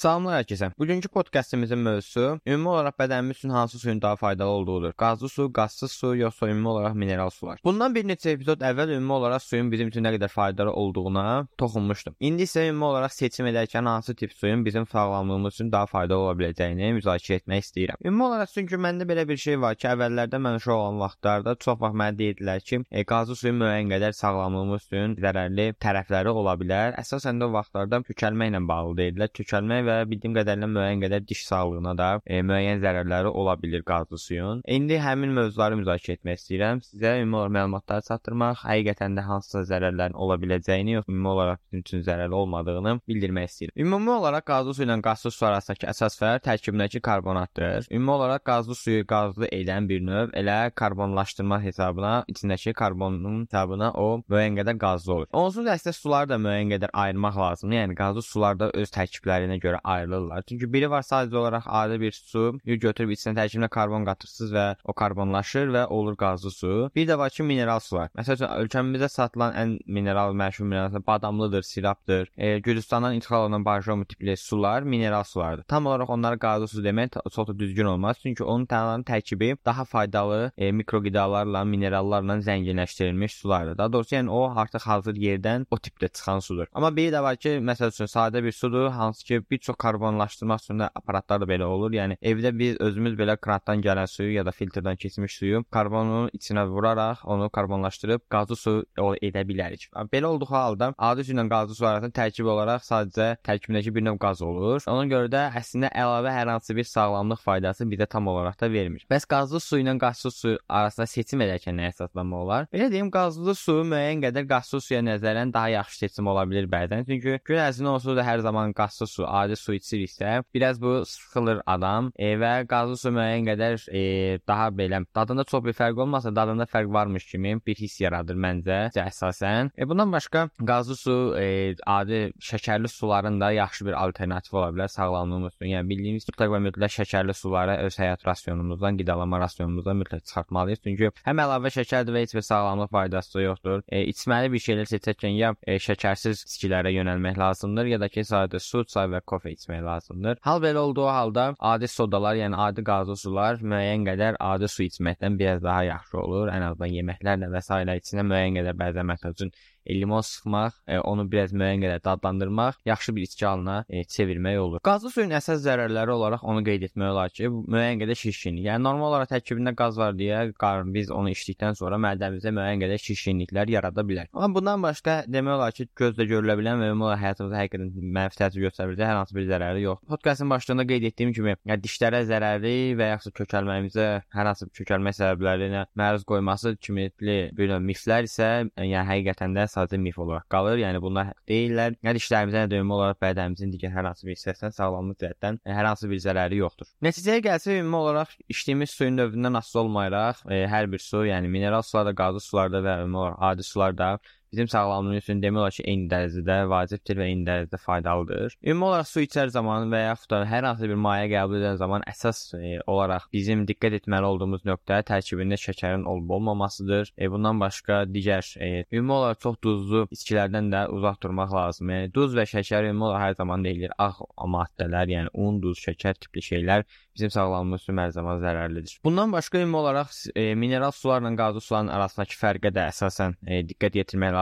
Salamlar hər kəsə. Bugünkü podkastımızın mövzusu ümumi olaraq bədənimiz üçün hansı suyun daha faydalı olduğudur. Qazlı su, qazsız su, yoxsa ümumi olaraq mineral sular. Bundan bir neçə epizod əvvəl ümumi olaraq suyun bizim üçün nə qədər faydalı olduğuna toxunmuşdum. İndi isə ümumi olaraq seçim edərkən hansı tip suyun bizim sağlamlığımız üçün daha faydalı ola biləcəyini müzakirə etmək istəyirəm. Ümumi olaraq çünki məndə belə bir şey var ki, əvvəllərdə mən uşaq olan vaxtlarda çox vaxt mənə deyirdilər ki, e, qazlı suyun müəyyən qədər sağlamlığımız üçün zərərli tərəfləri ola bilər. Əsasən də o vaxtlarda kökəlmə ilə bağlı deyildilər. Kökəlmə və bildiyim qədərilə müəyyən qədər diş sağlığına da e, müəyyən zərərləri ola bilər qazlı suyun. İndi həmin mövzuları müzakirə etmək istəyirəm. Sizə ümumi olaraq məlumatları çatdırmaq, həqiqətən də hansısa zərərlərin ola biləcəyini, yox ümumi olaraq bizim üçün zərərli olmadığını bildirmək istəyirəm. Ümumi olaraq qazlı su ilə qazsız su arasındakı əsas fərq tərkibindəki karbonatdır. Ümumi olaraq qazlı suyu qazlı edən bir növ elə karbonlaşdırma hesabına içindəki karbonun hesabına o müəyyən qədər qazlı olur. Onsuz da əslində suları da müəyyən qədər ayırmaq lazımdır. Yəni qazlı sularda öz tərkiblərinə görə ayrılırlar. Çünki biri var sadəcə olaraq adi bir su, götürüb içinə tərkibinə karbon qatırsınız və o karbonlaşır və olur qazlı su. Bir də var ki, mineral sular. Məsələn, ölkəmizdə satılan ən mineral məşhur mineral badamlıdır, sirapdır. E, Gürcüstandan ixal olunan barjom tipli sular mineral sulardır. Tam olaraq onlara qazlı su demək çox da düzgün olmaz. Çünki onun təmin tərkibi daha faydalı e, mikroqidalarla, minerallarla zənginləşdirilmiş sulardır. Daha doğrusu, yəni o artıq hazır yerdən o tipdə çıxan sudur. Amma biri də var ki, məsəl üçün sadə bir sudur, hansı ki bir çox karbonlaşdırmaq üçün də aparatlar da belə olur. Yəni evdə biz özümüz belə krandan gələn suyu ya da filtrdən keçmiş suyu karbonun içinə vuraraq onu karbonlaşdırıb qazlı su edə bilərik. Belə olduğu halda adi su ilə qazlı su arasında tərkib olaraq sadəcə tərkibindəki bir növ qaz olur. Ona görə də əslində əlavə hər hansı bir sağlamlıq faydası bizə tam olaraq da vermir. Bəs qazlı su ilə qazsız su arasında seçim edərkən nə əsaslanmaq olar? Belə deyim, qazlı su müəyyən qədər qazsız suya nəzərən daha yaxşı seçim ola bilər bəzən. Çünki gün ərzində onsuz da hər zaman qazsız su, adi su içiriksə, biraz bu sıxılır adam e, və qazlı su müəyyən qədər e, daha belə dadında çox bir fərq olmasa, dadında fərq varmış kimi bir hiss yaradır məncə əsasən. E, bundan başqa qazlı su e, adi şəkərli suların da yaxşı bir alternativ ola bilər sağlamlığımız üçün. Yəni bildiyimiz mütləq və mütləq şəkərli suları öz həyat rasionumuzdan, qidalama rasionumuzdan mütləq çıxartmalıyıq. Çünki həm əlavə şəkərdir və heç bir sağlamlıq faydası yoxdur. E, içməli bir şeylər seçərkən ya e, şəkərsiz içkilərə yönəlmək lazımdır, ya da ki sadə su, çay və kofe içmək lazımdır. Hal belə olduğu halda adi sodalar, yəni adi qazlı sular müəyyən qədər adi su içməkdən biraz daha yaxşı olur. Ən azından yeməklərlə və s. içinə müəyyən qədər bəzən məsəl üçün limon sıxmaq, e, onu biraz müəyyən qədər dadlandırmaq yaxşı bir içki halına e, çevirmək olur. Qazlı suyun əsas zərərləri olaraq onu qeyd etmək olar ki, müəyyən qədər şişkinlik. Yəni normal olaraq tərkibində qaz var deyə qarın biz onu içdikdən sonra mədəmizdə müəyyən qədər şişkinliklər yarada bilər. Amma bundan başqa demək olar ki, gözlə görülə bilən və ümumi olaraq həyatımızda həqiqətən mənfi təsir göstərə biləcək hər hansı bir zərəri yoxdur. Podkastın başlığında qeyd etdiyim kimi, yəni dişlərə zərərli və yaxud kökəlməyimizə hər hansı bir kökəlmə səbəblərinə məruz qoyması kimi bir növ miflər isə yəni həqiqətən də sadəcə mif olaraq qalır. Yəni bunlar deyirlər, nə dişlərimizə, nə döymə olaraq bədənimizin digər hər hansı bir hissəsinə sağlamlıq cəhətdən hər hansı bir zərəri yoxdur. Nəticəyə gəlsə ümumi olaraq içdiyimiz suyun növündən asılı olmayaraq, e, hər bir su, yəni mineral sularda, qazlı sularda və ümumi olaraq adi sularda bizim sağlamlığımız üçün demək olar ki, eyni dərəcədə vacibdir və eyni dərəcədə faydalıdır. Ümumi olaraq su içər zaman və yaxud da hər hansı bir maye qəbul edən zaman əsas e, olaraq bizim diqqət etməli olduğumuz nöqtə tərkibində şəkərin olub-olmamasıdır. E, bundan başqa digər e, ümumi olaraq çox duzlu içkilərdən də uzaq durmaq lazımdır. Yəni duz və şəkər ümumi olaraq hər zaman deyilir ağ maddələr, yəni un, duz, şəkər tipli şeylər bizim sağlamlığımız üçün hər zaman zərərlidir. Bundan başqa ümumi olaraq e, mineral sularla qazlı suların arasındakı fərqə də əsasən e, diqqət yetirmək lazımdır.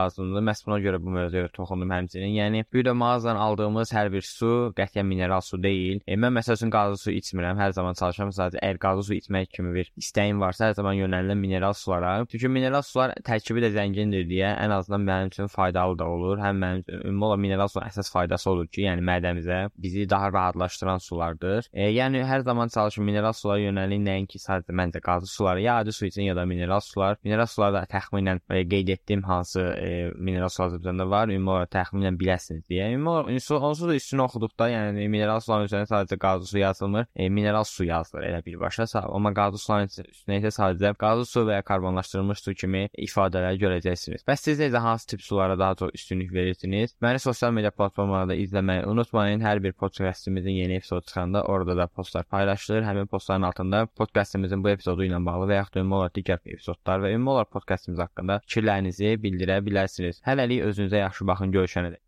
Məhz buna görə bu mövzuya toxundum həmçinin. Yəni bir də mağazadan aldığımız hər bir su qətiyyən mineral su deyil. E, mən məsəl üçün qazlı su içmirəm. Hər zaman çalışıram sadəcə əgər qazlı su içmək kimi bir istəyim varsa, hər zaman yönəlirəm mineral sulara. Çünki mineral sular tərkibi də zəngindir deyə ən azından mənim üçün faydalı da olur. Həm mənim üçün ümumi olaraq mineral suların əsas faydası odur ki, yəni mədəmizə bizi daha rahatlaşdıran sulardır. E, yəni hər zaman çalışın mineral sulara yönəlin, nəinki sadəcə məncə qazlı sulara, ya adi su üçün ya da mineral sular. Mineral sularda təxminən e, qeyd etdiyim hansı e, mineral su Azərbaycanda var, ümumi olaraq təxminən biləsiniz deyə. Ümumi olaraq onsuz da üstünü oxuduqda, yəni mineral suların üzərində sadəcə qazlı su yazılmır, e, mineral su yazılır elə birbaşa. Amma qazlı suların üstünə isə sadəcə qazlı su və ya karbonlaşdırılmış su kimi ifadələr görəcəksiniz. Bəs siz necə hansı tip sulara daha çox üstünlük verirsiniz? Məni sosial media platformalarında izləməyi unutmayın. Hər bir podkastımızın yeni epizodu çıxanda orada da postlar paylaşılır. Həmin postların altında podkastımızın bu epizodu ilə bağlı və yaxud da ümumi olaraq digər epizodlar və ümumi olaraq podkastımız haqqında fikirlərinizi bildirə bilərsiniz. Hələlik özünüzə yaxşı baxın, görüşənədək.